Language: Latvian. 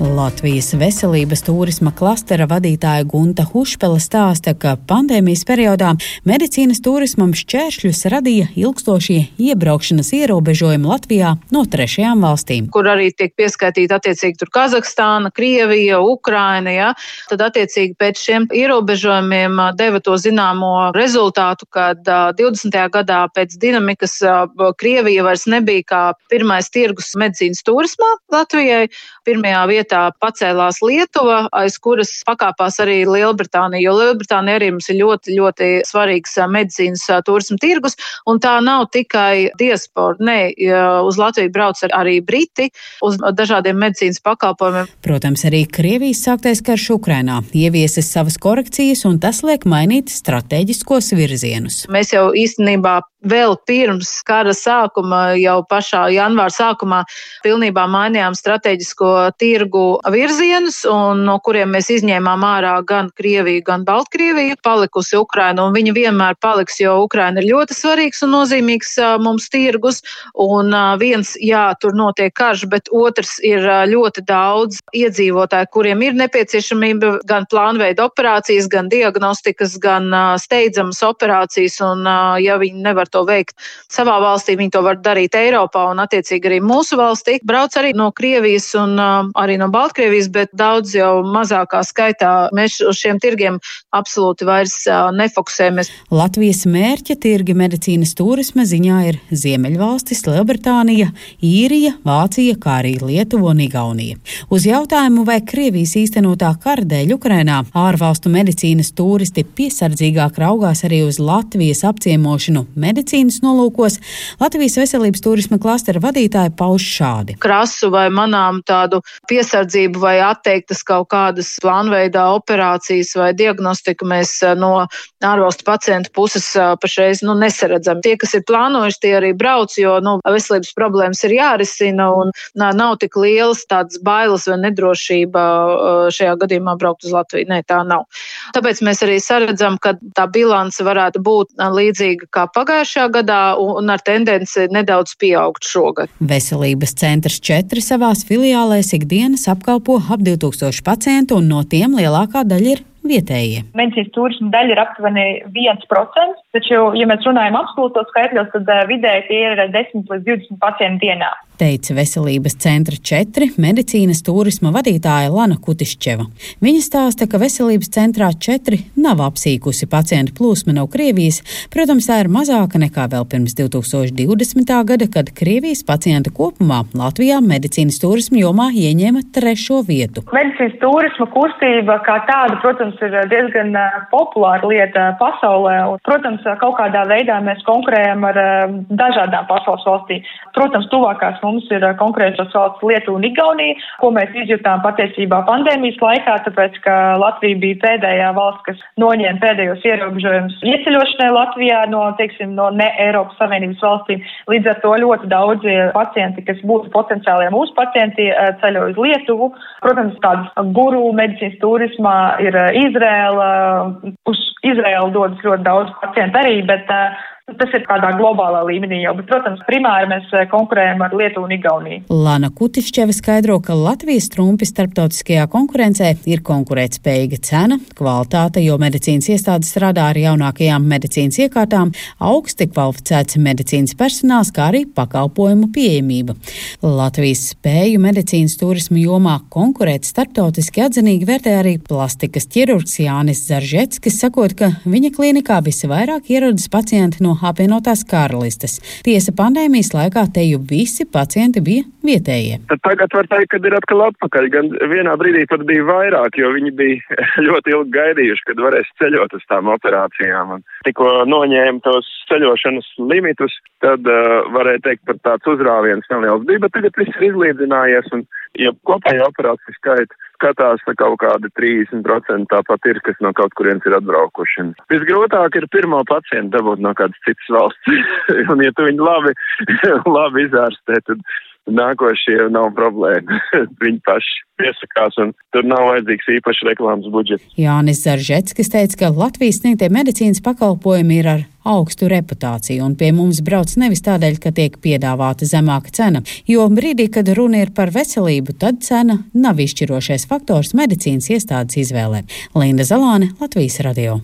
Latvijas veselības turisma klastera vadītāja Gunta Hušpele stāsta, ka pandēmijas periodā medicīnas turismam šķēršļus radīja ilgstošie iebraukšanas ierobežojumi Latvijā no trešajām valstīm. Kur arī tiek pieskaitīta attiecīgi tur Kazahstāna, Krievija, Ukraina, ja? tad attiecīgi pēc šiem ierobežojumiem deva to zināmo rezultātu, kad 20. gadā pēc dinamikas Krievija vairs nebija kā pirmais tirgus medicīnas turismā Latvijai. Pirmajā vietā vietā pacēlās Lietuva, aiz kuras pakāpās arī Lielbritānija, jo Lielbritānija arī mums ir ļoti, ļoti svarīgs medicīnas turisma tirgus, un tā nav tikai diaspora. Nē, uz Latviju brauc arī Briti uz dažādiem medicīnas pakalpojumiem. Protams, arī Krievijas sāktais karš Ukrainā ieviesis savas korekcijas, un tas liek mainīt strateģiskos virzienus. Mēs jau īstenībā vēl pirms kara sākuma, jau pašā janvāra sākumā, pilnībā mainījām strateģisko tirgu virzienus, un no kuriem mēs izņēmām ārā gan Krieviju, gan Baltkrieviju. Palikusi Ukraina, un viņa vienmēr paliks, jo Ukraina ir ļoti svarīgs un nozīmīgs mums tirgus. Un viens, jā, tur notiek karš, bet otrs ir ļoti daudz iedzīvotāju, kuriem ir nepieciešamība gan plānveida operācijas, gan diagnostikas, gan steidzamas operācijas, un ja viņi nevar to veikt savā valstī, viņi to var darīt Eiropā un attiecīgi arī mūsu valstī. Brauc arī no Krievijas un uh, arī no Baltkrievijas, bet daudz jau mazākā skaitā mēs uz šiem tirgiem absolūti vairs uh, nefokusējamies. Latvijas mērķa tirgi medicīnas turisma ziņā ir Ziemeļvalstis, Lielbritānija, Īrija, Vācija, kā arī Lietuva un Igaunija. Uz jautājumu, vai Krievijas īstenotā kara dēļ Ukrainā ārvalstu medicīnas turisti piesardzīgāk raugās arī uz Latvijas apciemošanu medicīnas medicīnas nolūkos, Latvijas veselības turisma klastera vadītāja pauž šādi. Krasu vai manām tādu piesardzību vai atteiktas kaut kādas plānveidā operācijas vai diagnostiku mēs eh, no ārvalstu pacientu puses eh, pašreiz nu, nesaredzam. Tie, kas ir plānojuši, tie arī brauc, jo nu, veselības problēmas ir jārisina un nav tik lielas tādas bailes vai nedrošība eh, šajā gadījumā braukt uz Latviju. Nē, tā nav. Tāpēc mēs arī saredzam, ka tā bilance varētu būt līdzīga kā pagājušajā pagājušajā gadā un ar tendenci nedaudz pieaugt šogad. Veselības centrs 4 savās filiālēs ikdienas apkalpo ap 2000 pacientu, un no tiem lielākā daļa ir vietējie. Medicīnas turisma daļa ir aptuveni 1%, taču, ja mēs runājam absolūtos skaitļos, tad vidēji tie ir 10 līdz 20 pacienti dienā. Teica Veselības centra 4 medicīnas turisma vadītāja Lana Kutišķeva. Viņa stāsta, ka Veselības centrā 4 nav apsīkusi pacientu plūsma no Krievijas. Protams, tā ir mazāka nekā vēl pirms 2020. gada, kad Krievijas pacienta kopumā Latvijā medicīnas turisma jomā ieņēma trešo vietu. Medicīnas turisma kustība kā tāda, protams, protams, ir diezgan populāra lieta pasaulē. Un, protams, kaut kādā veidā mēs konkurējam ar dažādām pasaules valstīm. Protams, tuvākās mums ir konkurējošās valsts Lietuva un Igaunija, ko mēs izjutām patiesībā pandēmijas laikā, tāpēc, ka Latvija bija pēdējā valsts, kas noņēma pēdējos ierobežojumus ieceļošanai Latvijā no, teiksim, no ne Eiropas Savienības valstīm. Līdz ar to ļoti daudzi pacienti, kas būtu potenciālie mūsu pacienti, ceļo uz Lietuvu. Protams, tādas guru medicīnas turismā ir Izrēla, uz Izrēlu dodas ļoti daudz pacientu arī, bet uh, Tas ir tādā globālā līmenī jau, bet, protams, primāri mēs eh, konkurējam ar Lietuvu un Igauniju. Lana Kutišķeva skaidro, ka Latvijas trumpi starptautiskajā konkurencē ir konkurētspējīga cena, kvalitāte, jo medicīnas iestādes strādā ar jaunākajām medicīnas iekārtām, augsti kvalificēts medicīnas personāls, kā arī pakalpojumu pieejamība. Latvijas spēju medicīnas turismu jomā konkurēt starptautiski atzinīgi vērtē arī plastikas ķirurgs Jānis Zaržetskis, sakot, ka viņa klīnikā visvairāk ierodas pacienti no no apvienotās karalistes. Tiesa pandēmijas laikā te jau visi pacienti bija vietējie. Tad tagad var teikt, ka ir atkal atpakaļ. Gan vienā brīdī pat bija vairāk, jo viņi bija ļoti ilgi gaidījuši, kad varēs ceļot uz tām operācijām. Un tikko noņēma tos ceļošanas limitus, tad uh, varēja teikt, ka tāds uzrāviens neliels bija, bet tagad viss ir izlīdzinājies. Un, ja kopēja operāciju skaita skatās kaut kādi 30% tāpat ir, kas no kaut kurienes ir atbraukuši. Visgrūtāk ir pirmo pacientu dabūt no kādas citas valsts. un, ja tu viņu labi, labi izārstē, tad nākošie nav problēma. Viņi paši piesakās un tur nav vajadzīgs īpaši reklāmas budžets. Jānis Zaržetskis teica, ka Latvijas sniegtie medicīnas pakalpojumi ir ar augstu reputāciju un pie mums brauc nevis tādēļ, ka tiek piedāvāta zemāka cena, jo brīdī, kad runa ir par veselību, tad cena nav izšķirošais faktors medicīnas iestādes izvēlē. Linda Zalāne, Latvijas radio.